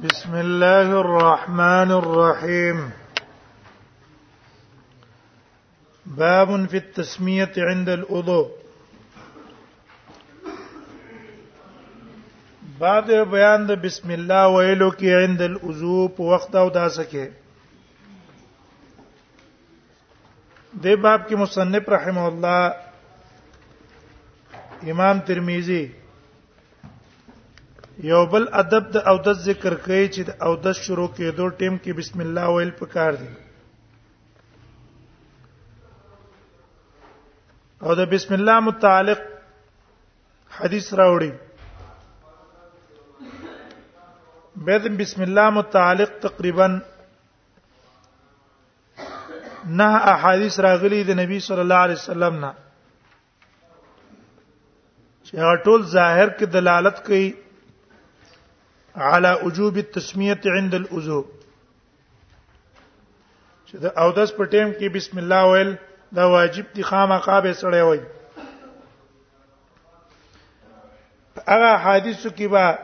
بسم الله الرحمن الرحيم باب في التسمية عند الوضوء باب بیان د بسم الله ویلو کې عند الوضوء په وخت او داسکه د باب کې مصنف رحمه الله امام ترمذی یو بل ادب د او د ذکر کوي چې د او د شروع کېدو ټیم کې بسم الله ویل پکار دي او د بسم الله متعلق حدیث راوړي به بسم الله متعلق تقریبا نه احادیث راغلي د نبی صلی الله علیه وسلم نه چې ټول ظاهر کې دلالت کوي على وجوب التسميه عند الوضوء چې د او داس په ټیم کې بسم الله ویل دا واجب دي خامخا به سړی وای هغه حدیثو کې به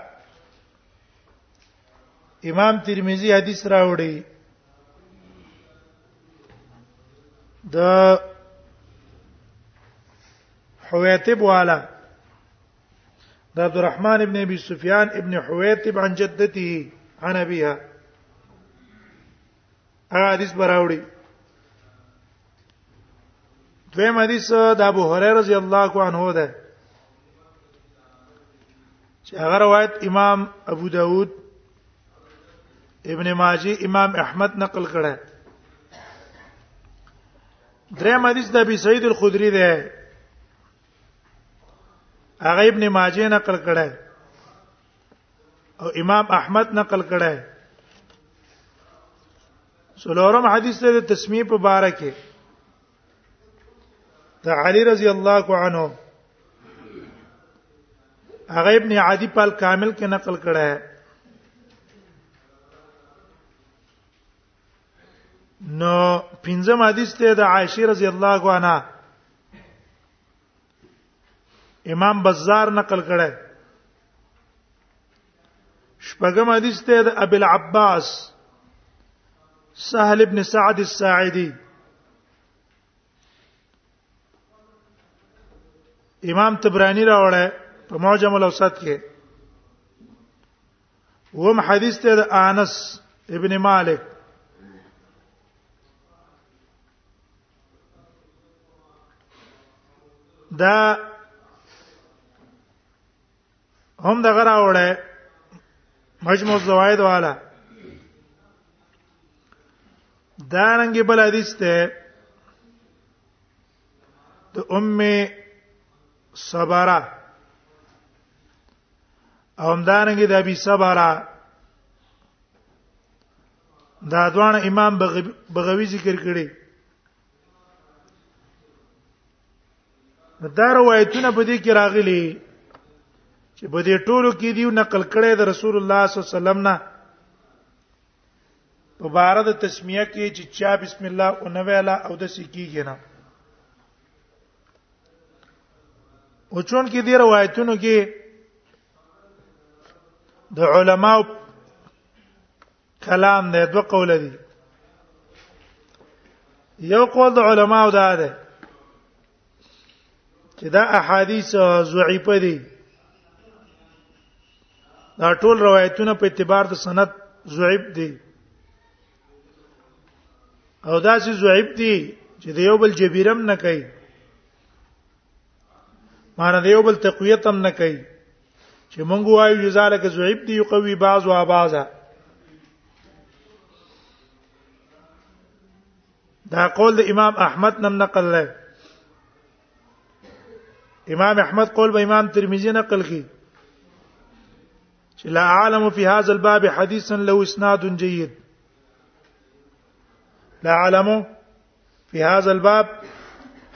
امام ترمذی حدیث راوړي د حویتب والا د عبد الرحمن ابن ابي سفيان ابن حويتب عن جدته عن ابيها هغه حدیث براوړي دویم حدیث د ابو هريره رضی الله عنه ده چې هغه روایت امام ابو داود ابن ماجه امام احمد نقل کړه دریم حدیث د ابي سعید الخدری ده هغه ابن ماجه نقل کړه او امام احمد نقل کړه سلورم حدیث د تسمیه په باره کې د علی رضی الله عنه هغه ابن عادی په کامل کې نقل کړه نو پنځم حدیث ته د عائشه رضی الله عنها امام بزار نقل کړه شپږم حدیث ته د ابي العباس سهل ابن سعد الساعدي امام تبرانی راوړی په معجم الاوسط کې وم حدیث ته د انس ابن مالک دا هم د غرا وړه مجموع زوائد والا دا رنګ بل حدیث ته د ام صبره او همدارنګه د ابي صبره دا دوان امام بغوی ذکر کړي دا روایتونه په دې کې راغلي چې په دې ټولو کې دی نقل کړي د رسول الله صلی الله علیه وسلم نه په بار د تسمیه کې چې چا بسم الله او نو ویلا او د سکیږي نه او چون کې دی روایتونو کې د علماو کلام نه دوه قول دي یو قول د علماو دا ده چې دا احادیث ضعیفه دي دا ټول روایتونه په اعتبار د سند ضعیف دي او دا چې ضعیف دي چې د یو بل جبیرم نه کوي معنی د یو بل تقویت هم نه کوي چې مونږ وایو چې ذالک زعیب دی قوی بعض او بعضا دا قول د امام احمد نم نقل لای امام احمد قول به امام ترمذی نقل کی چې لا عالم فی هذا الباب حدیثا له اسناد جيد لا عالم فی هذا الباب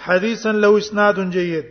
حدیثا له اسناد جيد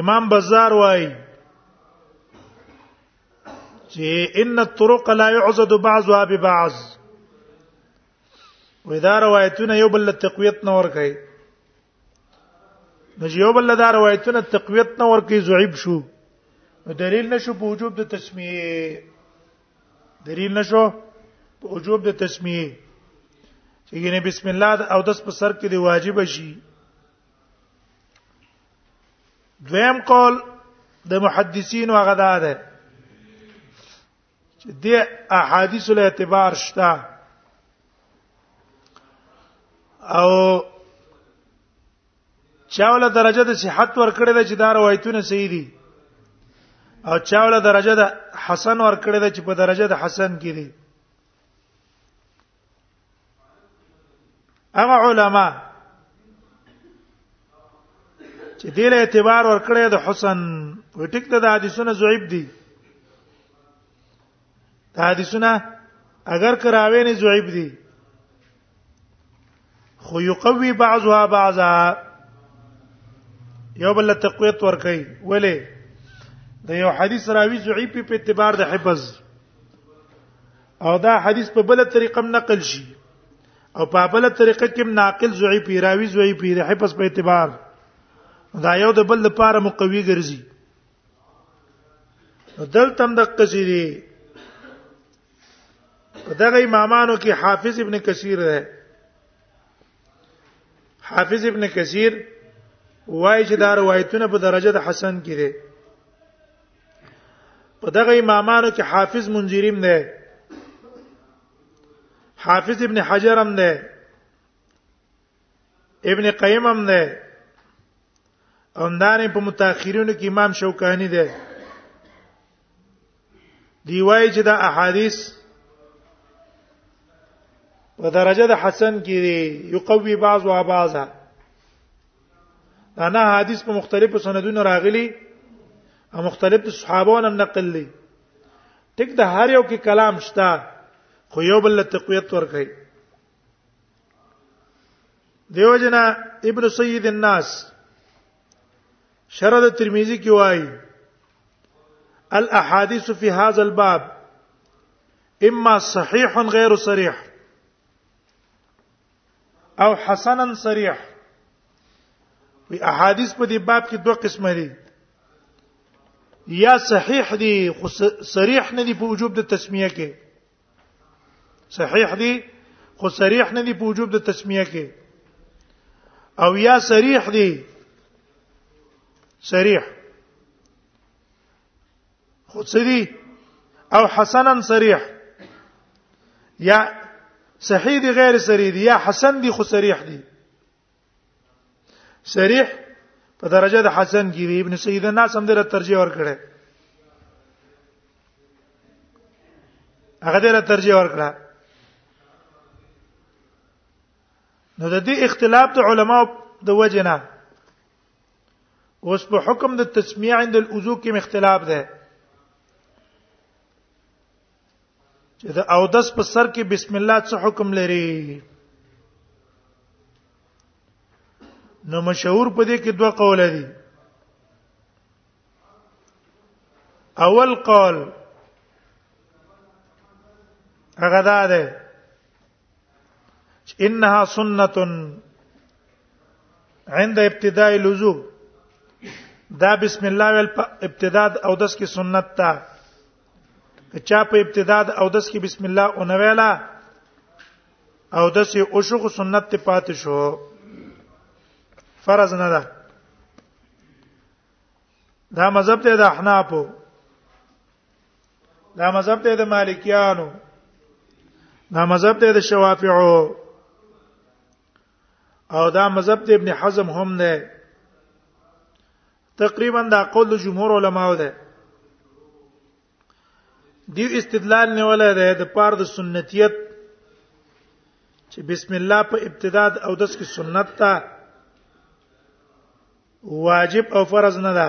امام بزار وای چې ان الطرق لا يعضد بعضها ببعض ودا روایتونه یو بل تقویت نه ور کوي نو یو بل دا روایتونه تقویت نه ور کوي زعیب شو دلیل نشو په وجوب د تسمیه دلیل نشو په وجوب د تسمیه چې ګنې بسم الله او دس په سر کې دی واجب شي دویم قول د محدثین هغه دا ده چې د احادیث له اعتبار شته او چاوله درجه د صحت ورکړې ده چې دا روایتونه صحیح دي او چاوله درجه د حسن ورکړې ده چې په درجه د حسن کې دي هغه علما چې دې له اعتبار ورکړې د حسن وټیک ته د حدیثونو ضعیف دي د حدیثونه اگر کراوی نه ضعیف دي خو یقوی بعضها بعضا یو بل تقویت ور کوي ولې د یو حدیث راوی ضعیف په اعتبار د حفظ او دا حدیث په بل طریقه نقل شي او په بل طریقه کې ناقل ضعیف راوی ضعیف دی حفظ په اعتبار دا یو د بل لپاره مقوي ګرځي دلته هم د قصې دی دغه امامانو کې حافظ ابن کثیر ده حافظ ابن کثیر وایي چې دا روایتونه په درجه د حسن کې دي په دغه امامانو کې حافظ منذریم نه حافظ ابن حجر هم نه ابن قیم هم نه اوندانه په متأخرینو کې امام شوکانی دی دی وایي چې دا احادیث په درجه د حسن کې یقوي بعض او بعضا دا نه حدیث په مختلفو سندونو راغلي او مختلف صحابو هم نقل لي ټیک د هر یو کې کلام شته خو یو بل تقویت ورکړي دیو جنا ابن سید الناس شرد ترمذی کې وایي الاحاديث في هذا الباب اما صحيح غير صريح او حسنا صریح وی احادیث په دې باب کې دوه قسمه دي یا صحیح دي خو صریح نه دي په وجوب د تسمیه کې صحیح دي خو صریح نه دي په وجوب د تسمیه کې او یا صریح دي صریح خو سری او حسنا صریح یا صحیح دی غیر صریح دی یا حسن دی خو صریح دی صریح په درجه د حسن کې دی ابن سید الناس هم دره ترجیح ورکړي هغه دره ترجیح ورکړه نو د دې اختلاف د علماو د وجنه اوس په حکم د تسمیه عند الوضو کې مختلاف ده چې د اودس په سر کې بسم الله څه حکم لري نو مشهور په دې کې دوه قول دي اول قول هغه دا ده انها سنت عند ابتداء الوضو دا بسم الله ول ابتداء او دس کی سنت تا چا په ابتداء او دس کی بسم الله او نویلا او دس او شو سنت ته پات شو فرض نه ده دا مذهب ته د احنافو دا مذهب ته د مالکیانو دا مذهب ته د شوافیعو او دا مذهب ته ابن حزم هم نه تقریبا دا قول جمهور علماو ده دی استدلال نه ولا ده د پار د سنتیت چې بسم الله په ابتدا او دس کې سنت ته واجب او فرض نه ده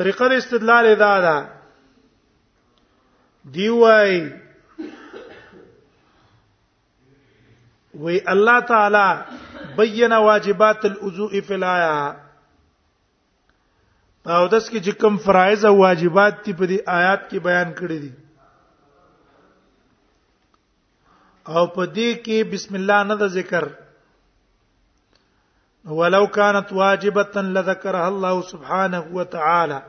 طریقه د استدلال ادا ده دی وای وی الله تعالی بینه واجبات الوضوء فی الایا او داس کې چې کوم فرایض او واجبات دي په دې آیات کې بیان کړی دي او په دې کې بسم الله نه د ذکر ولو كانت واجبه لذكرها الله سبحانه وتعالى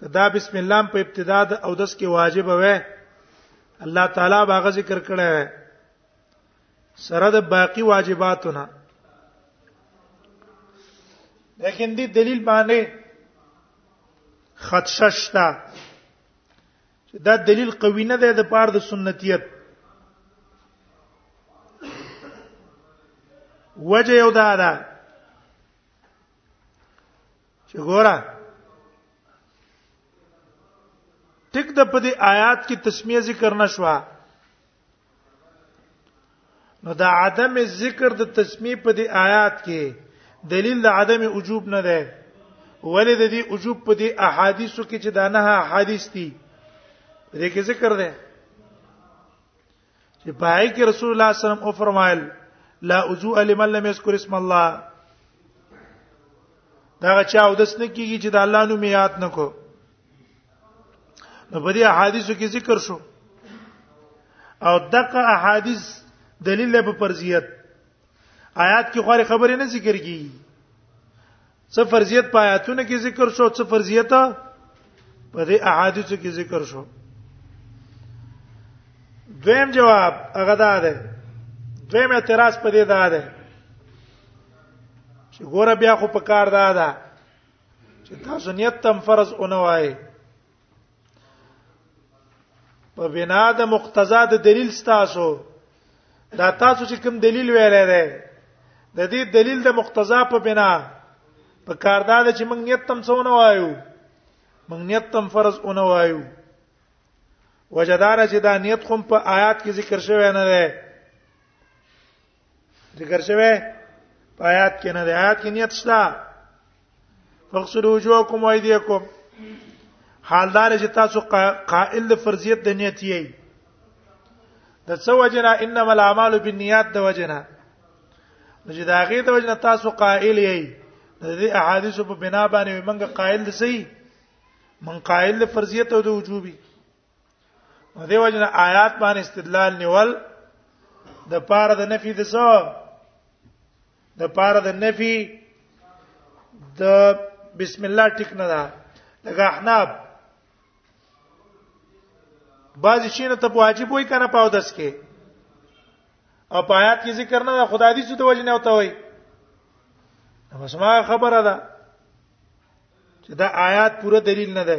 کدا بسم الله په ابتدا د او دس کې واجب وې الله تعالی باغ ذکر کړه سره د باقی واجباتونه لیکن دې دلیل باندې خدششتا چې دا دلیل قوی نه دی د پاره د سنتیت وجه یو دا ده چې ګوره ټیک د په دې آیات کې تسمیه ذکر نشوه نو دا عدم ذکر د تسمیه په دې آیات کې دلیل د عدم وجوب نه ده ولې د دې وجوب په دې احادیثو کې چې دا نه احادیث دي دې کې ذکر ده چې پای کې رسول الله صلی الله علیه وسلم او فرمایل لا وضوء لمن لم يذكر اسم الله دا چا ودس نه کیږي چې د الله نوم یاد نکو نو په دې احادیثو کې ذکر شو او دغه احادیث دلیل په فرضیت آیات کې خوري خبرې نه ذکر کی څه فرضیت په آیاتونو کې ذکر شو څه فرضیت په دې احادیثو کې ذکر شو دویم جواب هغه دا ده دویم اعتراض په دې دا ده چې ګوره بیا خو په کار دا ده چې تاسو نیت تم فرض اونه وای په بنا د مقتضا د دلیل تاسو دا تاسو چې کوم دلیل ویلای دی د دې دلیل د مقتضا په بنا په کاردار چې موږ نیت تم څونه وایو موږ نیت تم فرض اونه وایو وجدار چې دا نیت کوم په آیات کې ذکر شوی نه دی ذکر شوی آیات کې نه دی آیات کې نیت شته فغسلوا وجوهکم وایدیکم حالدار چې تاسو قائل د فرضیت د نیت یې د څو وجنا انما الاعمال بالنیات د وجنا چې دا غي د وجنا تاسو قائل یې د دې احادیث په بنا باندې موږ قائل دي سي من قائل د فرضیت او د وجوبي نو دیو جن آیات باندې استدلال نیول د پاره د نفي د څو د پاره د نفي د بسم الله ټیک نه ده لکه احناب بعضی شینه ته واجب وای کنه پاو دس کې او په آیات کې ذکر نه ده خدای دې څه د وجنه وته وای نو سما خبره ده چې دا آیات پوره دلیل نه ده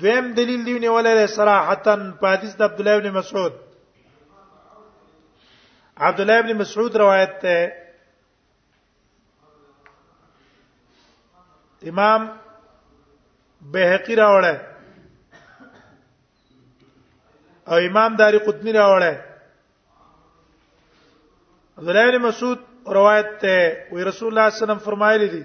دویم دلیل دی نیولې صراحتا په حدیث د عبد الله ابن مسعود عبد الله ابن مسعود روایت ده امام بهقی راوړل او امام داری قطنی راوړل عبد الله ابن مسعود روایت ته وی رسول الله صلی الله علیه وسلم فرمایلی دي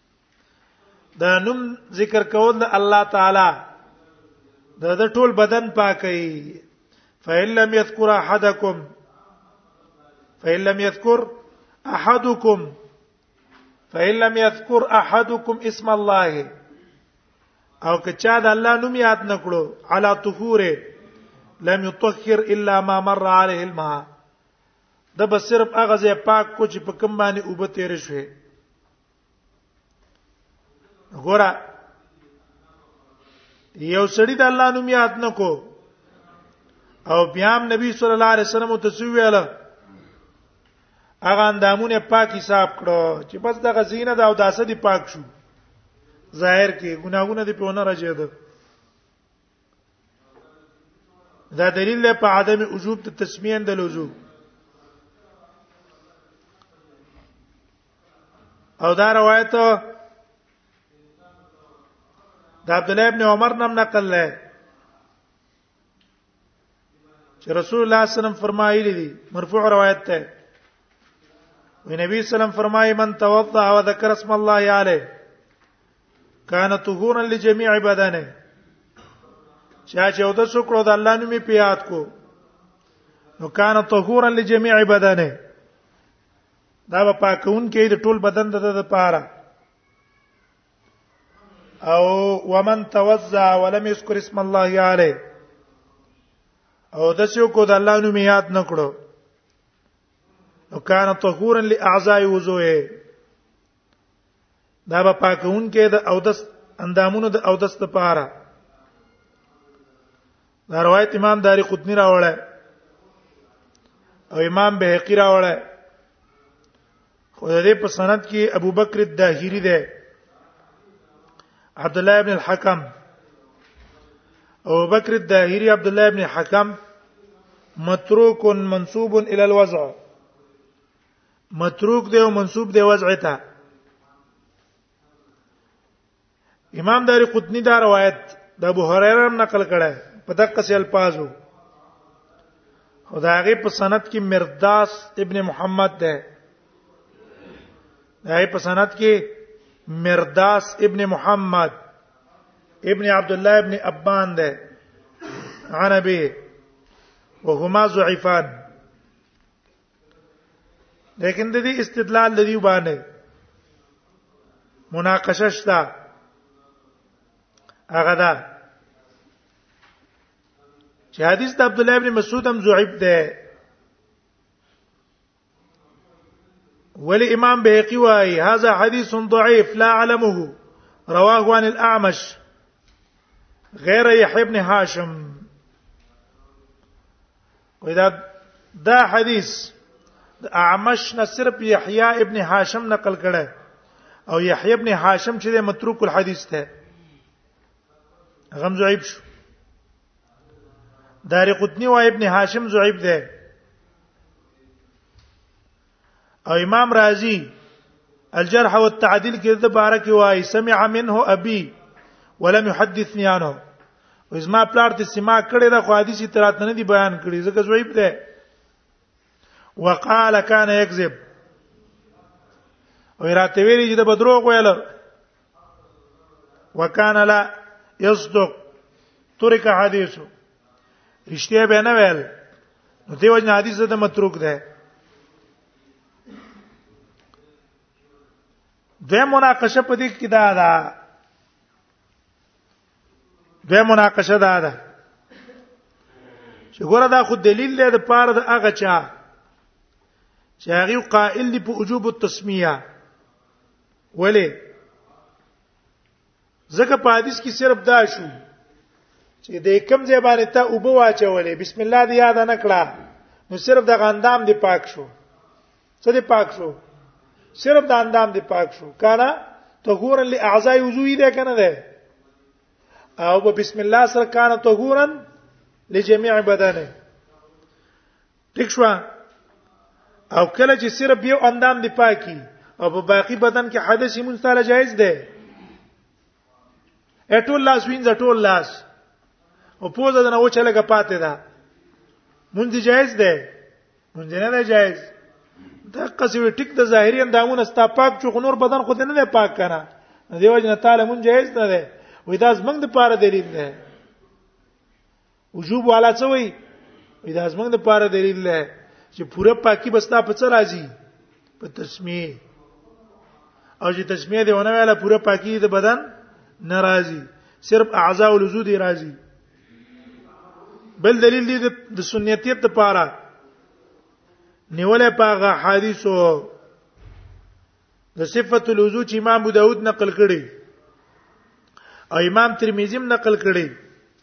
دا نوم ذکر کول د الله تعالی دا د ټول بدن پاکي فإن لم يذكر أحدكم فإن لم يذكر أحدكم فإن لم يذكر أحدكم اسم الله او که چا د الله نوم یاد نکړو علا طهوره لم يطهر الا ما مر عليه الماء د بس صرف هغه ځای پاک کو چې په کوم باندې اوبه تیر شوه ګوره یو سړی د الله نوم یاد نکو او بیا هم نبی صلی الله علیه وسلم ته څو ویل هغه اندامونه پاک حساب کړو چې بس دغه زینه د اوداسه دی پاک شو ظاهر کې ګناګونه دی په ونه راځي ده دا دلیل په عدم وجوب ته تسمیه د لوجوب او دا روایت د عبد الله ابن عمر نم نقل لای چې رسول الله صلی الله علیه وسلم فرمایلی دي مرفوع روایت ده وی نبی سلام فرمای من توضا و ذکر اسم الله علی کان طهورا لجميع بدنه چا چې ود شکر د الله نومي پیات کو نو کان طهورا لجميع بدنه دا به پاکون کې د ټول بدن د د پاره او ومن توزع ولم يذكر اسم الله عليه او د څو کو د الله نوم یاد نکړو نو کان طهورا لاعضاء وضوئه دا به پاکون کې د اودس اندامونو د اودس لپاره دا روایت امام داری قطنی راوړی او امام بهقی راوړی خو د دې په سند کې ابو بکر الداهری دی عبد الله ابن الحكم ابو بکر الداهری عبد الله ابن الحكم متروک منسوب الى الوضع متروک دی او منسوب دی وضع ته امام داری قطنی دا روایت د ابو هريره نقل کړه په دقه سي الفاظو او دا هغه په سند کې مرداس ابن محمد ده دا هغه په سند کې مرداس ابن محمد ابن عبد الله ابن ابان ده عن ابي وهما ضعيفان لیکن د دې استدلال لري باندې مناقشه شته هغه دا چې حدیث د عبد الله ابن مسعود هم ضعیف ده ولی امام بهقي وايي هاذا حدیث ضعیف لا علمه رواه عن الاعمش غیر یحیی ابن هاشم وای دا دا حدیث د اعمش نه صرف یحیی ابن هاشم نقل کړه او یحیی ابن هاشم چې د متروک الحدیث ته غم ضعیف شو دار قطنی و ابن هاشم ضعیف ده او امام رازی الجرح والتعديل کې د بارک وای سمع منه ابي ولم يحدثني عنه وزما پلار ته سما کړي دا خو حدیث ترات نه دی بیان کړي ځکه زویب ده وقال كان يكذب او راته ویلي چې د بدروغ ویل وکانه لا یصدق ترک حدیثو رښتیا به نه ویل نو دیو جن حدیث ته متروک ده دوی مناقشه په دې کې دا ده دوی مناقشه دا ده چې ګوره دا خو دلیل دی د پاره د هغه چا چې هغه قائل دی په وجوب التسمیه ولی زکه په حدیث کې صرف دا شو چې د کوم ځای باندې ته او بواچولې بسم الله دی یاد نه کړه نو صرف د غندام دی پاک شو څه دی پاک شو صرف د اندام دی پاک شو کانا طهورا لاعضاء وضوء دی کنه ده او په بسم الله سره کانا طهورا لجميع بدنه ټیک شو او کله چې صرف یو اندام دی پاکي او په باقی بدن کې حدث مونږ تعالی جایز ده اټول لاس وینځه ټول لاس او پوزه د نه وچه لګه پاتې ده مونږ جایز ده مونږ نه ده جایز دا قصوی ټیک د ظاهری اندامونه ستا پاک چې نور بدن خو نه نه پاک کنه دیو جن تعالی مونږ جایز نه ده وې دا زمنګ د پاره دلیل ده وجوب والا څه وي دا زمنګ د پاره دلیل دی چې پوره پاکي بستا په څه راځي په تسمیه او چې تسمیه دی ونه ویله پوره پاکي د بدن ناراضي صرف اعضاء الوضو دی راضي بل دلیل دی د سنتیت لپاره نیولې پاغه حدیثو د صفت الوضو چې امام ابو داود نقل کړي او امام ترمذی هم نقل کړي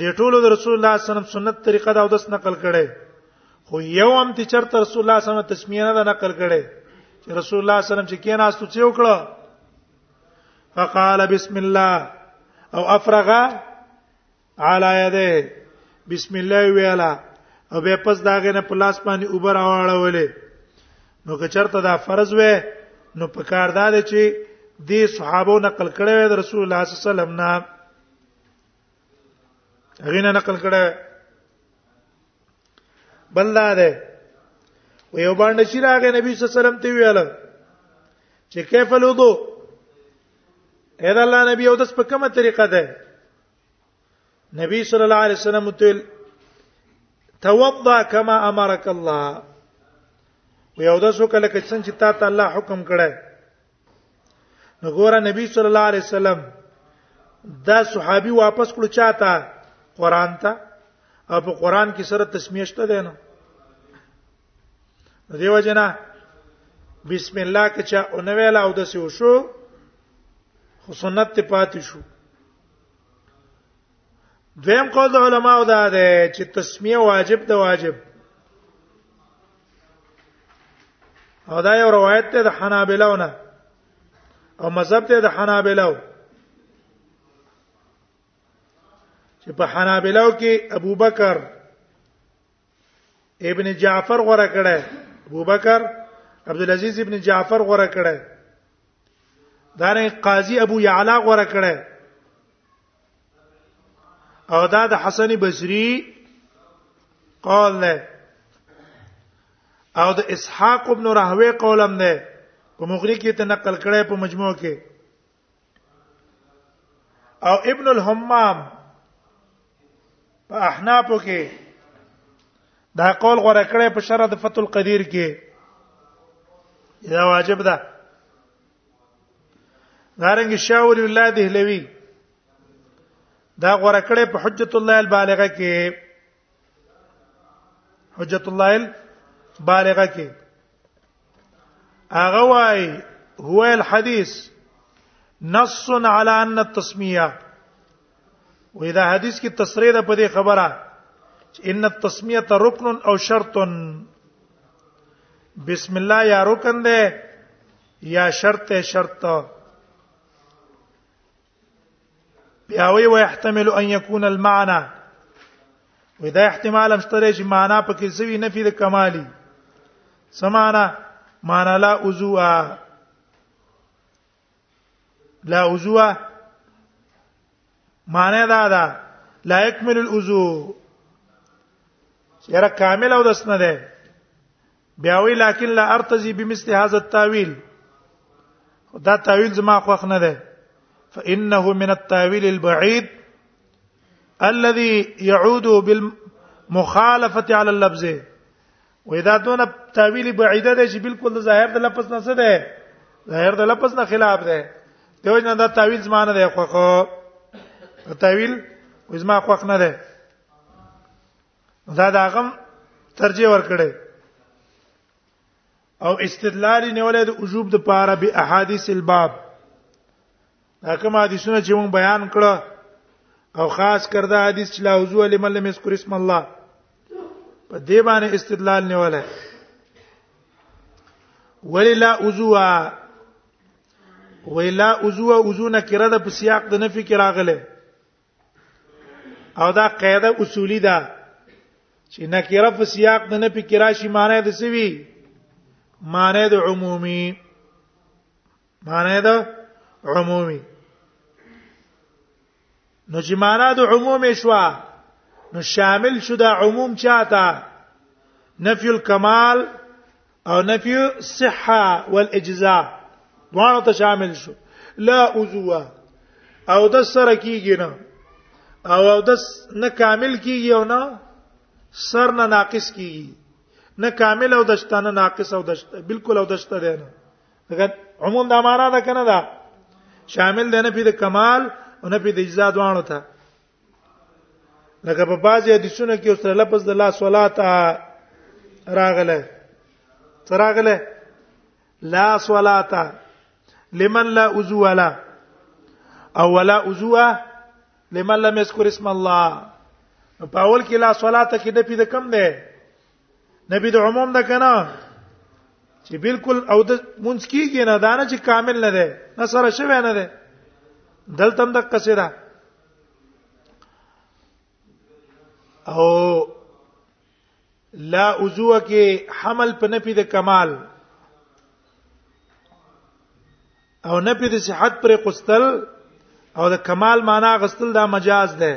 د ټولو د رسول الله صلی الله علیه وسلم سنت طریقه دا اودس نقل کړي خو یو هم چې چرته رسول الله صلی الله علیه وسلم تسمیه نه نقل کړي چې رسول الله صلی الله علیه وسلم چې کیناستو چې وکړه فقال بسم الله او افرغ على يده بسم الله ویلا او به پس داغه نه پلاس باندې اوبر اواړولې نو که چرته دا فرض وې نو په کار دا چې دې صحابو نقل کړي د رسول الله صلی الله علیه وسلم نه غینه نقل کړه بل دا ده و یو باندې چې راغی نبی صلی الله علیه وسلم ته ویل چې کیف الوضو اې دا الله نبی او د په کومه طریقه ده نبی صلی الله علیه وسلم ته توضا کما امرک الله و یو د سو کله کچن چې تا ته الله حکم کړه نو ګوره نبی صلی الله علیه وسلم دا صحابي واپس کړو چاته قران ته او په قران کې سره تسمیه شته ده نو دیو جنا بسم الله کچا او نو ویلا او د سیو شو خو سنت ته پاتې شو دویم قول د علماو دا ده چې تسمیه واجب ده واجب او دا یو روایت ده د حنابلونه او مذهب ده د حنابلو چې په حنابلو کې ابو بکر ابن جعفر غره کړه ابو بکر عبد العزيز ابن جعفر غره کړه دا نه قاضي ابو يعلى غره کړه او دا د حسن بصري قول نه او د اسحاق ابن راهوی قول هم نه په مغری کې ته نقل کړی په مجموع کې او ابن الحمام په احنافو کې دا قول غوړه کړی په شرح د فتح القدیر کې دا واجب ده دارنګ شاول الله دهلوی دا غوړه کړې په حجت الله البالغه کې حجت الله البالغه کې هغه وای هو الحديث نص على ان التسميه وې دا حدیث کې تصریح ده په دې خبره چې ان التسمیه رکن او شرط بسم الله یا رکن ده یا شرط شرط بیاوی و يحتمل ان يكون المعنى ودا احتمال هم شته چې معنا پکې سوي نفي د کمالي سمانا معنا لا عضو لا عضو معنى دا دا لا يكمل العضو یره کامل او دس ده بیا وی لکن لا ارتضی بمثل هذا التاويل دا تاويل زما خوښ نه ده فانه من التاويل البعيد الذي يعود بالمخالفه على اللفظ وې دا دونه تعویل بعیده ده چې بالکل د ظاهر د لفظ نه څه ده ظاهر د لفظ نه خلاف ده دیو جن دا تعویل زمانه ده خو خو تعویل وزما خوښ نه ده دا داغم ترجیح ورکړي او استدلال نیولې د وجوب د پاره به احادیث الباب دا کوم حدیثونه چې مون بیان کړه او خاص کر دا حدیث چې لا حضور علی مل مذکر اسم الله په دې باندې استدلال نیولای وللا عضوا ولا عضوا عضو نکره د په سیاق د نفي کې راغله او دا قاعده اصولی ده چې نکره په سیاق د نفي کې راشي معنی د سوي معنی د عمومي معنی دا عمومي نو چې معنا د عموم شوا نو شامل شو دا عموم چاته نفي الكمال او نفي الصحه والاجزاء دواړو ته شامل شو لا عضو او د سره کیږي نه او او د نه کامل کیږي او نه سر نه ناقص کیږي نه کامل او دشتانه ناقص او دشت بالکل او دشت ده نه دغه عموم د معنا ده کنه دا شامل ده نه په د کمال او نه په د اجزا دوانو ته لکه په بعضی حدیثونو کې اوس لفظ د لا صلات راغله تراغله لا صلات لمن لا عضو له او ولا عضو لمن لم يذكر اسم الله په اول کې لا صلات کې د پی د کم ده نبی د عموم ده کنه چې بالکل او د مونږ کیږي نه دانه چې کامل نه ده نه سره شوی نه ده دلته هم د قصیده او لا عضو کې حمل په نفي د کمال او نفي د صحت پر قستل او د کمال معنا غستل دا مجاز ده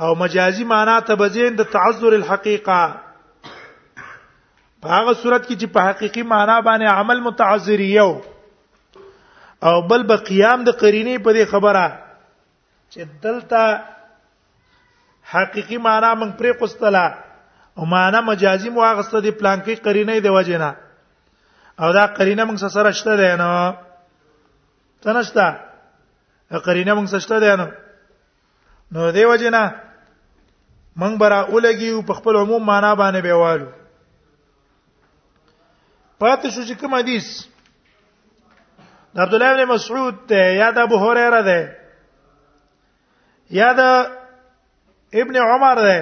او مجازي معنا ته بزین د تعذر الحقیقه په هغه صورت کې چې په حقيقي معنا باندې عمل متعذر یو او بل به قیام د قرینه په دې خبره چې دلته حقيقي معنا موږ پرې قستله او معنا مجازي مو هغه ست د پلانکی قرینه دی وجنه او دا قرینه موږ سره شته دی نو تنشته قرینه موږ سشته ده نو نو دیو جنا موږ برا اولګي په خپل عموم معنا باندې بیوالو پاتې شو چې کوم حدیث د عبد الله بن مسعود ته یا د ابو هريره ده یا د ابن عمر ده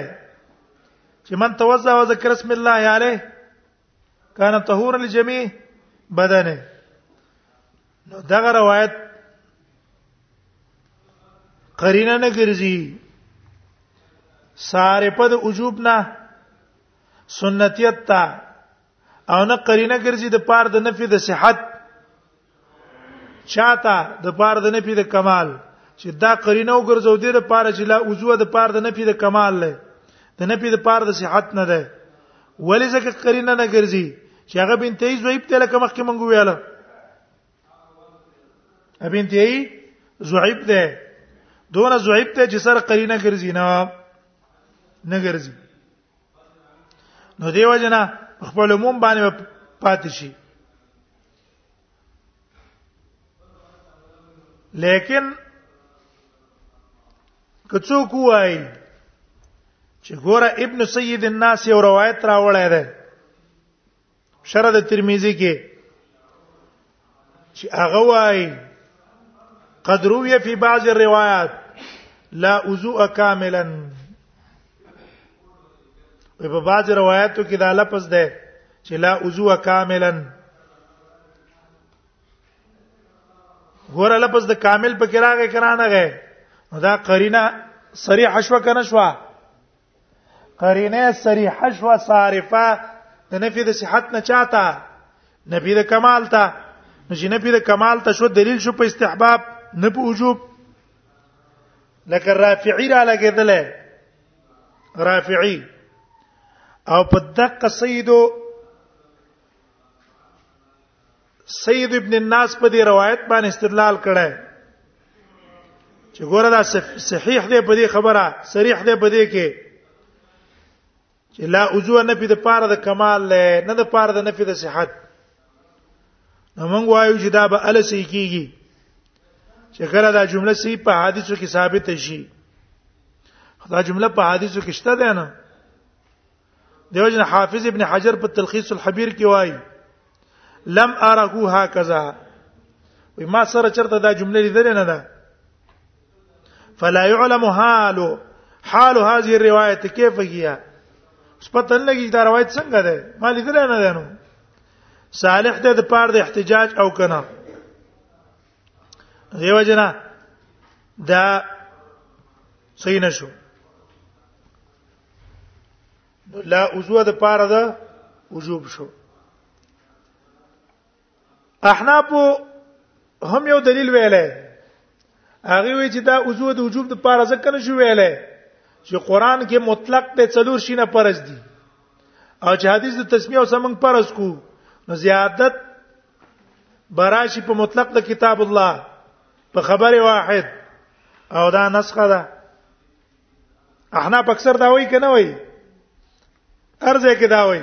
چې من توزع و ذکر اسم الله عليه كان طهور الجميع بدنه نو دغه روایت قرینه نه ګرځي ساره په د وجوب نه سنتیت تا او نه قرینه ګرځي د پاره د نفي د صحت چاته د پاره د نفي د کمال چې دا قرینه وګرځو د لپاره چې لا عضو د پاره د نفي د کمال لې د نفي د پاره د صحت نه ده ولې ځکه قرینه نه ګرځي چې هغه بنت ای زویب ته لکه مخکې مونږ ویاله بنت ای زویب ده دونه زویب ته چې سره قرینه ګرځي نه نه ګرځي نو دیو جنا خپل عموم باندې پاتې شي لیکن کڅو کوای چې ګوره ابن سید الناس یو روایت راوړی دی شرح د ترمذی کې چې هغه وایي قد روي في بعض الروايات لا وضوء كاملا په بعض روایتو کې دا لفظ ده چې لا عضو کاملا ګوره لفظ د کامل په کراغه کرانه غه نو دا قرینه صریح شو کنه شو قرینه صریح شو صارفه د نفي د صحت نه چاته نفي د کمال ته نو چې نفي د کمال ته شو دلیل شو په استحباب نه په وجوب لکه رافعی را لګیدل رافعی او په دقه سیدو سید ابن الناس په دې روایت باندې استدلال کړه چې ګوره دا صحیح دی په دې خبره صریح دی په دې کې چې لا عضو نه پی د پاره د کمال له نه د پاره د نفي د صحت نو موږ وایو چې دا به ال سې کیږي چې کله دا جمله سي په حادثو کې ثابت شي دا جمله په حادثو کې شته ده نه دیو جن حافظ ابن حجر په تلخیص الحبیر کې وایي لم ارغو هكذا وي ما سره چرته دا جمله لیدل نه ده فلا يعلم حال حال هذه الروايه كيف هي سپتن لګی دا روایت څنګه ده ما لیدل نه ده نو صالح ته د پاره د احتجاج او کنه دیو جنا دا صحیح نشو لا عضو د پاره ده وجوب شو احناف هم یو دلیل ویلې هغه وی چې دا عضو د وجوب د پاره ځکه نه شو ویلې چې قران کې مطلق د څلور شینه پرز دي او چې حدیث د تسمیه او سمنګ پرز کو نو زیادت براشي په مطلق د کتاب الله په خبره واحد او دا نسخه ده احنا په اکثر دا وایي کنه وایي ارزه کې دا وایي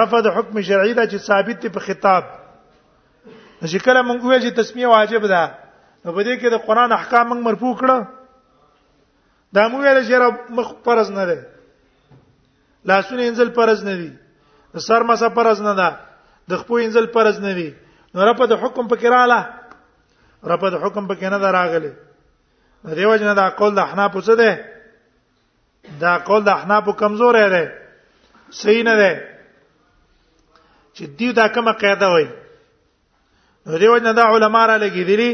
رفع د حکم شرعي دا چې ثابت دی په خطاب چې کله مونږ ویل چې تسمیه واجب ده نو په دې کې د قران احکام مونږ مرفوع کړه دا مو ویل چې رب مخ فرض نه ده لاسونه انزل فرض نه دي سر مسه فرض نه ده د خپو انزل فرض نه دي نو رب د حکم پکې رااله رب د حکم پکې نه راغله دیو جن دا قول د احناف څه ده دا قول د احناف کمزور دی صحیح نه دی چې دیو دا کومه قاعده وای نو دیو نه دا علما را لګی دي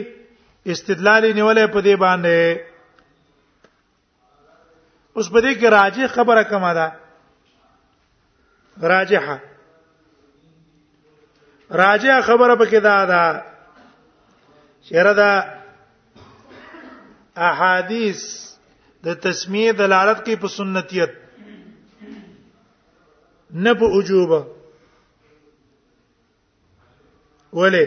استدلال نیولې په دې باندې اوس په دې کې راجی خبره کومه ده راجحه راجع خبره پکې دا ده چیرې دا احادیث د تسمیه دلالت کوي په سنتیت نه په وجوبه ولې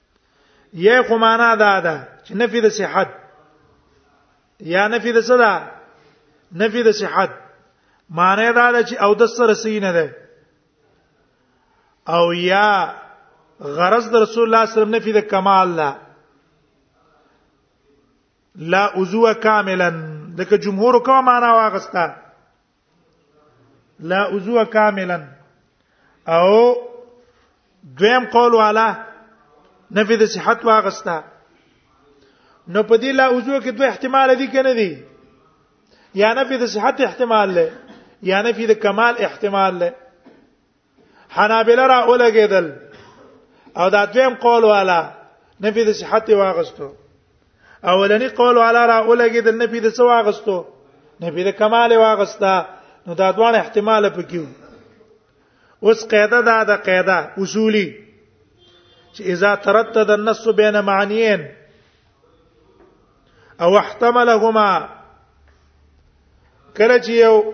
یې خو معنا دا ده چې نفي د صحت یا نفي د صدا نفي د صحت معنی دا ده چې او د سره سینه ده او یا غرض د رسول الله صلی الله علیه وسلم نفي د کمال ده لا عضو کاملا دغه جمهور کومه معنا واغسته لا عضو کاملا او دویم قول والا نفي د صحت واغستا نو په دې لا عضو کې دوه احتمال دي کنه دي یا نفي د صحت احتمال له یا نفي د کمال احتمال له حنابلہ را اولګیدل او دا دویم قول والا نفي د صحت واغستو اولنی قول والا را اولګیدل نفي د څه واغستو نفي د کمال واغستا نو دا دوه احتمال پکې اوس قاعده دا د قاعده اصولي چې اذا تردد النص بين معنيين او احتملهما کله چې یو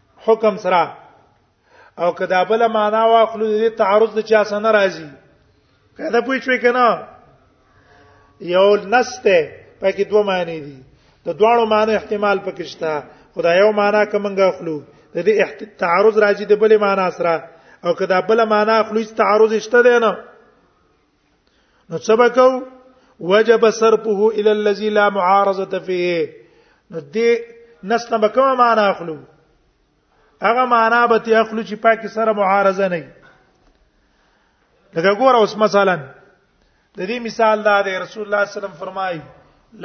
حکم سره او کدا بل معنا واخلو دې تعارض د چا سره راځي کدا پوي شوي کنه یو نسته پکې دوه معنی دي د دواړو معنی احتمال پکې شته خدای یو معنی کومنګه اخلو د دې تعارض راځي د بل معنی سره او کدا بل معنی اخلو هیڅ تعارض شته دی نه نو سبقو وجب صرفه الى الذي لا معارضه فيه نو دې نسنه به کومه معنا اخلو هغه معنا به ته اخلو چې پاکي سره معارضه نه لکه ګوره اوس مثلا د دې مثال دا دی رسول الله صلی الله علیه وسلم فرمایي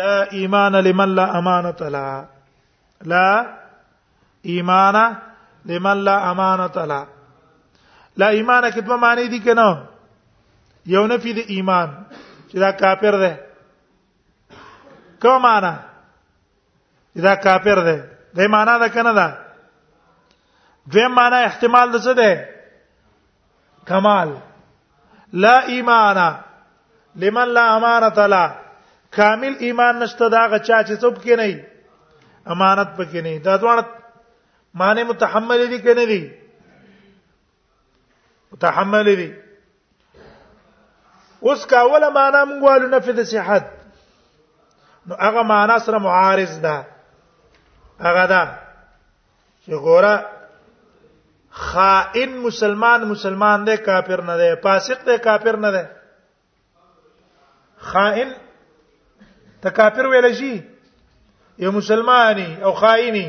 لا ایمان لمن لا امانت لا لا ایمانا لمن لا امانت لا لا ایمان کې دوه معنی دي کنه یو نفي د ایمان چې دا کافر دی کوم معنی چې دا کافر دی د معنی دا کنه دا دویم معنی احتمال د څه دی کمال لا ایمان لمن لا امانت لا کامل ایمان نشته دا غچا چې څوب کې نه امانت پکې نه دا دوه معنی متحمل دي کنه دي متحمل دي اوس کا اوله معنا موږ والو نفذ صحت نو هغه معنا سره معارض ده هغه ده چې ګوره خائن مسلمان مسلمان دی کافر نه دی فاسق دی کافر نه دی خائن ته کافر ویل شي یو مسلمانی او خائنی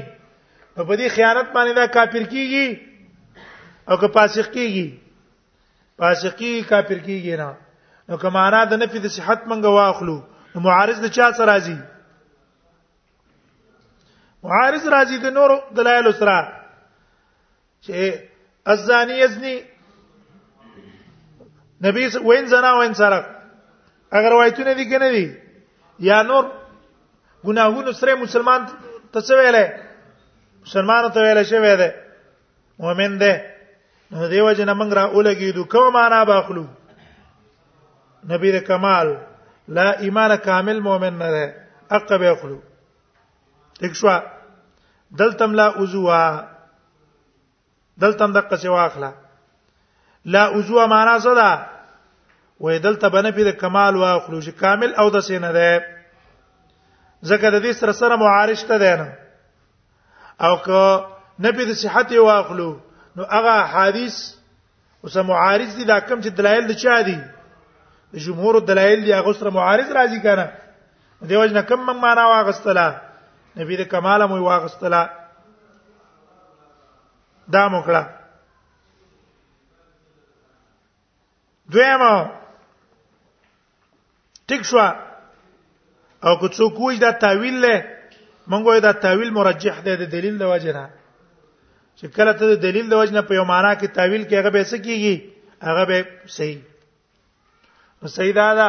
نو په دې خیانت باندې دا کافر کیږي او که فاسق کیږي فاسق کیږي کافر کیږي نه نو که معنا د نفي د صحت منګه واخلو نو معارض د چا سره راځي معارض راځي د نور دلایل سره چې الزانی یزنی نبی وین زنا وین سرق اگر روایتونه دي کنه دي یا نور ګناهونه سره مسلمان ته څه ویلې مسلمان ته ویلې شوی دی مؤمن ده نو دیو جن موږ را اولګیدو کوم معنا باخلو نبی د کمال لا ایمان کامل مؤمن نه ده اق به اخلو اکشوا دلتم لا عضوا دلتم دقه سی واخلا لا عضوا معنا څه ده وې دلته بنه په کمال واخلو چې کامل او د سینه ده ځکه د دې سره سره معارض ته ده نه او که نفي د صحت یو اخلو نو هغه حدیث اوس معارض دي دا کم چې دلایل د چا دي د جمهور دلایل دي هغه سره معارض راځي کنه دیو جن کم من معنا واغستلا نبی د کمال مو واغستلا دا مکړه دویمه ټیک شو او که څوک وایي دا تعویل له مونږ وایو دا تعویل مرجح دی د دلیل د وجه نه چې کله ته د دلیل د وجه نه په یو معنا کې تعویل کې هغه به څه کیږي هغه به صحیح نو صحیح دا ده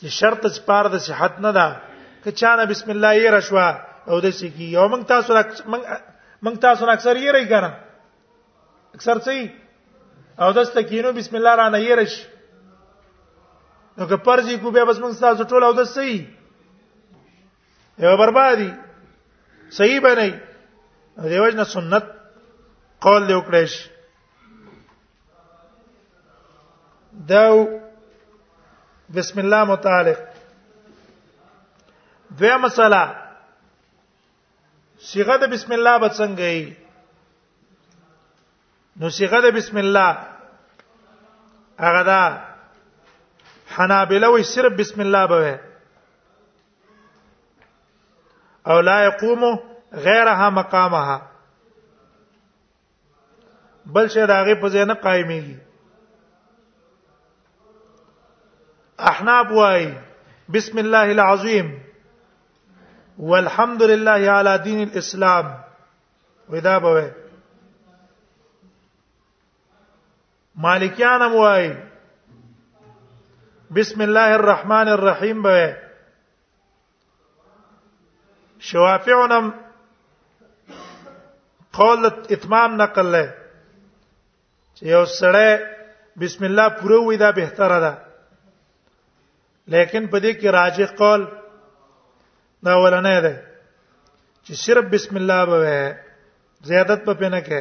چې شرط سپار د صحت نه ده که چا نه بسم الله یې رشوا او د سکی یو مونږ تاسو مونږ تاسو اکثر یې رہی کنه اکثر څه او دسته کینو بسم الله را نه یرش نو که پرځي کو بیا بس موږ تاسو ټول او د صحیح یو بربادي صحیح بنئ دیوژن سنت قول دی وکړی شي دا بسم الله متعلق دوه مسله صيغه د بسم الله به څنګه وي نو صيغه د بسم الله هغه دا حنابلة وي صرف بسم الله به او لا يقوم غيرها مقامها بل شي داغه په ځای نه قائميږي احناب وايي بسم الله العظیم والحمد لله علی دین الاسلام ودا به مالکیان هم وای بسم الله الرحمن الرحیم به شوافعونم قول اتمام نقل له چې یو سړی بسم الله پوره وې دا بهتره ده لیکن په دې کې راجح قول دا ولنه ده چې صرف بسم الله به زیادت په پنه کې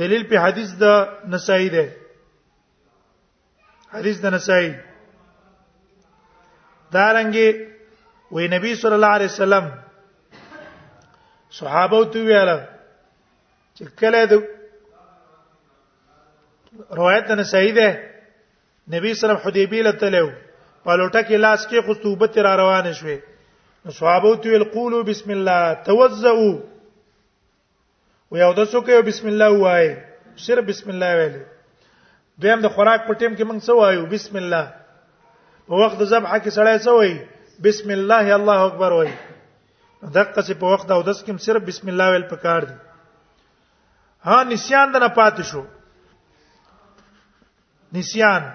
دلیل په حدیث د نسائی ده حدیث د نسائی دارنګي وې نبی صلی الله علیه وسلم صحابه ته ویل چې کله د روایت نه صحیح ده نبی صلی الله حدیبی له تلو په لوټه کې لاس کې خصوبت را روان شوه نو صحابه ته ویل قولوا بسم الله توزعوا او یو د څوک یو بسم الله وای صرف بسم الله ویل دویم د خوراک په ټیم کې موږ څه وایو بسم الله په وخت د ذبح کې سړی څه وایي بسم الله الله اکبر وایي دغه څه په وخت او دس کې صرف بسم الله ویل پکار دي ها نسیان د نه پات شو نسیان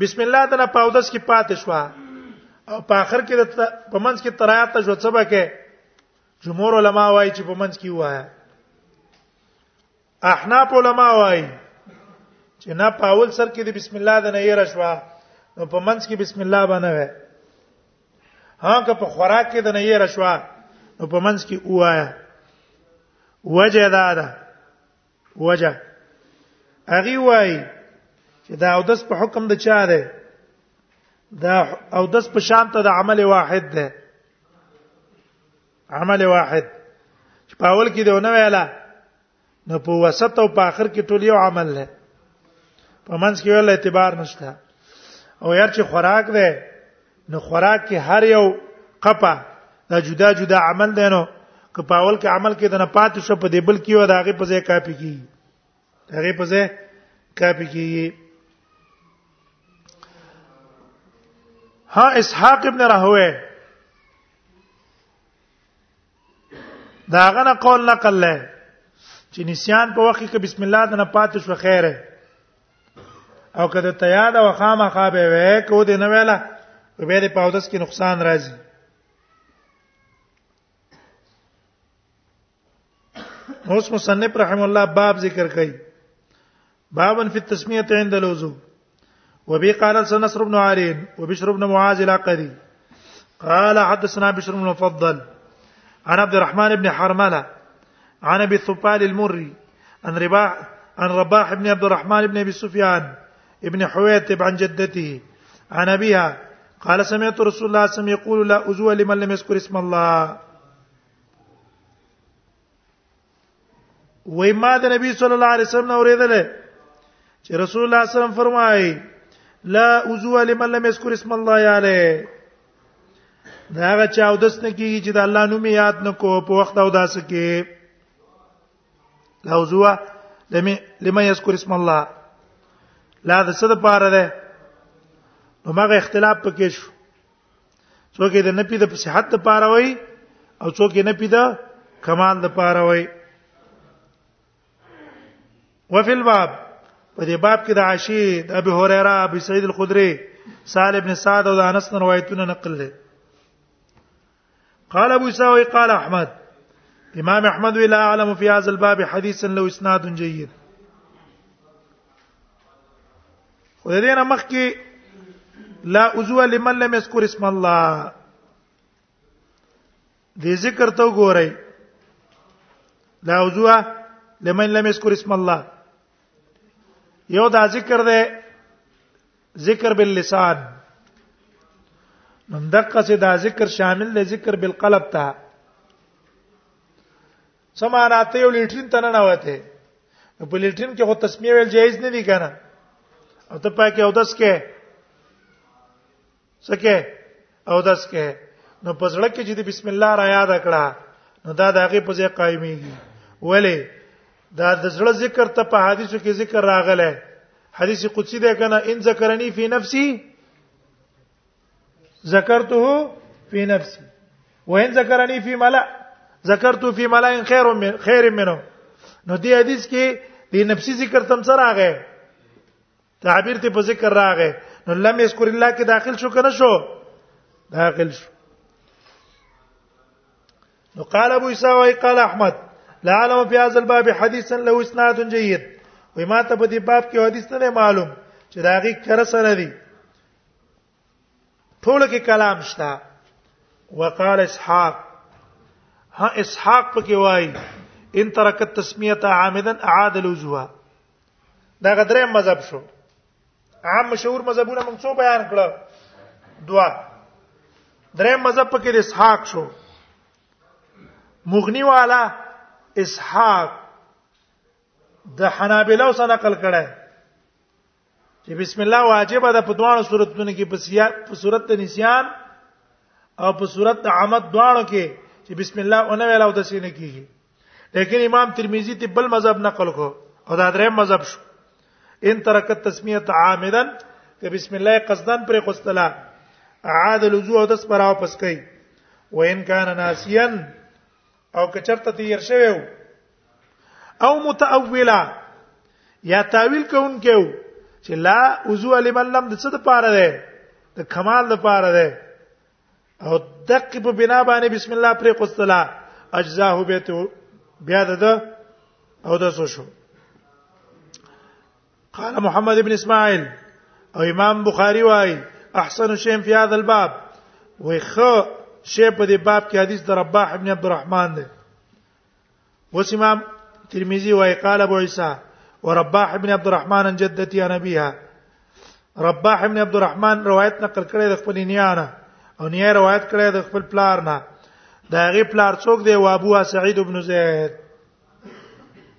بسم الله د نه پاودس کې پات شو او په اخر کې په منځ کې ترایات ته جو څه بکه جمهور علما وايي چې په منځ کې وایا احناف علما وايي چې نه په اول سر کې د بسم الله د نه یې رشوا نو په منځ کې بسم الله باندې وای ها که په خوراک کې د نه یې رشوا نو په منځ کې وایا وجه دا ده وجه اغي وای چې دا او دس په حکم د چا ده دا او دس په شان ته د عمل واحد ده عمل واحد چې په اول کې دیونه ویلا نو په وسط او په اخر کې ټول یو عمل ده په منځ کې ویل اعتبار نشته او یار چې خوراک ده نو خوراک کې هر یو قپا دا جدا جدا عمل دی نو که په اول کې عمل کې دنه پاتې شو په دې بل کې و دا هغه په ځای کاپی کی هغه په ځای کاپی کی ها اسحاق ابن راهوه دا غنه قول نقل له چې نسیان په وخت کې بسم الله دنه پاتې شو خیره او کله ته یاد او خامه خابه وې کو دې نه ویلا به دې پاودس کې نقصان راځي اوس مصنف رحم الله باب ذکر کوي بابن فی التسمیه عند الوضو وبه قال لسنا نصر بن عارين وبشر بن معاذ العقدي قال حدثنا بشر بن المفضل عن عبد الرحمن بن حرمله عن ابي الثفال المري عن رباح عن رباح بن عبد الرحمن بن ابي سفيان ابن حويتب عن جدته عن ابيها قال سمعت رسول الله صلى الله عليه وسلم يقول لا أزوى لمن لم يذكر اسم الله وای ما د نبی صلی الله علیه وسلم اوریدل چې رسول الله صلی الله علیه وسلم فرمایي لا عضو لمن لم يذكر اسم الله عليه دا هغه چا او دس نه کیږي چې د الله نوم یاد نه کو په وخت او داس کې لا عضو لم لم يذكر اسم الله لا د څه د پاره ده نو ماغه اختلاف پکې شو څوک یې د نفي د صحت د پاره وای او څوک یې نفي د کمال د پاره وای وفي الباب په دې باب کې د عاشی د ابي هريره ابي سعيد الخدري سال ابن سعد او د انس روایتونه نقل لري قال ابو ساوي قال احمد امام احمد ولا اعلم في هذا الباب حديثا لو اسناد جيد خو دې نه مخ کې لا عضو لمن لم يذكر اسم الله دې ذکر ته وګورئ لا عضو لمن لم يذكر اسم الله یو دا ذکر ده ذکر باللسان نن دقه سي دا ذکر شامل دی ذکر بالقلب ته سمانا ته یو لیټرین ته نه وته نو په لیټرین کې خو تسمیه ویل جایز نه دي کنه او ته پاکه او داس کې سکه او داس کې نو پزړه کې چې د بسم الله را یاد کړه نو دا د هغه په ځای قائميږي ولی دا د زړه ذکر ته په حدیثو کې ذکر راغله حدیث قدسی ده کنه ان ذکرنی فی نفسی ذکرته فی نفسی وان ذکرنی فی ملأ ذکرته فی ملأ خیر من خیر منه نو دې حدیث کې دې نفسي ذکر تم سره راغی تعبیر ته په ذکر راغی نو لم یذکر الله کې داخل شو کنه شو داخل شو نو قال ابو اسحاق قال احمد لا علم في هذا الباب حديثا له اسناد جيد وما ته په دې باب کې حدیث نه معلوم چې دا غي کر سره دي ټول کې کلام شته وقال اسحاق ها اسحاق پکې وای ان ترک التسمیه عامدا اعاد الوجوه دا غدرې مذهب شو عام مشهور مذهبونه موږ څو بیان کړل دوا درې مذهب پکې د اسحاق شو مغنی والا اسحاق د حنابلو سره نقل کړه چې بسم الله واجب ده په دوه صورتونو کې په سیاق په صورت د نسیان او په صورت د عمد دواړو کې چې بسم الله اون ویل او د سینې کیږي لیکن امام ترمذی ته بل مذهب نقل کو او دا درې مذهب شو ان ترک التسمیه عامدا که بسم الله قصدن پر قصلا عاد الوضوء د سپراو پس کوي وان کان ناسیان او که چرته تیر شوی وو او متأولا یا تاویل کوونکو چې لا وضو لمن لم د څه د پاره ده د کمال د پاره ده او دق په بنا باندې بسم الله پر قصلا اجزاه بیت بیا ده او د څه شو قال محمد بن اسماعيل او امام بخاري وايي احسن شيء في هذا الباب وخ شی په دې باب کې حدیث در رباح ابن عبد الرحمن دی وس امام ترمذی وايي قال ابو عيسى ورباح ابن عبد الرحمن عن جدتي عن ابيها رباح ابن عبد الرحمن روایت نقل کړی د خپل نیانه او نیه روایت کړی د خپل پلار نه دا غي پلار څوک دی او ابو سعید ابن زید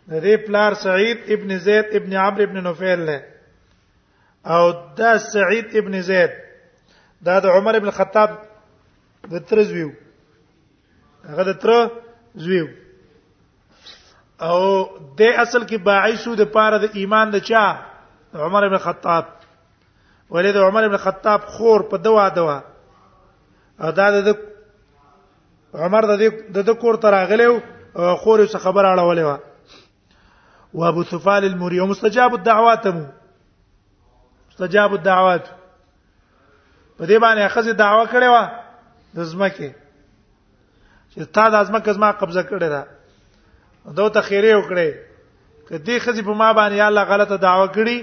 د دې پلار سعید ابن زید ابن عمرو ابن نوفل نه او دا سعید ابن زید دا د عمر ابن الخطاب د تر زویو هغه د تر زویو او د اصل کې باعثو د پاره د ایمان د چا عمر ابن الخطاب ولید عمر ابن الخطاب خور په دوا دوا ادا د عمر د د کور تر اغلو خور څه خبر اړولې و و ابو سفال المری او مستجاب الدعوات مو مستجاب الدعوات په دې باندې اخزه دعوا کړې و د زمکه چې تا د زمکه زما قبضه کړې ده دوه تخیره وکړې کدی خزي په ما باندې الله غلطه دعوا کړي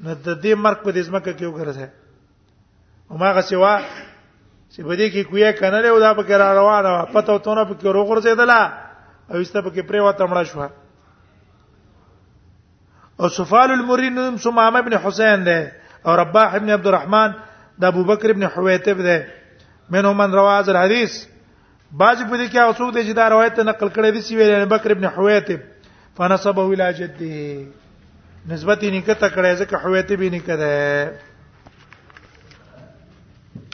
نو د دې مرګ په دې ځمکه کې وګرځي هماغه سوا چې بده کې کویا کنه له ودا په کې را روانه پته وتونه په کې روغورځیدله او ایسته په کې پرې وته مړه شو او سفال المرین نوم سمامه ابن حسین ده او رباح ابن عبد الرحمن د ابو بکر ابن حویتب ده منهم من رواه الحديث بعضی په دې کې هغه څوک دی چې دا روایت نقل کړی دی چې ویل بکر ابن حویتب فنسبه الى جده نسبت یې نکته کړی ځکه حویتب یې نکته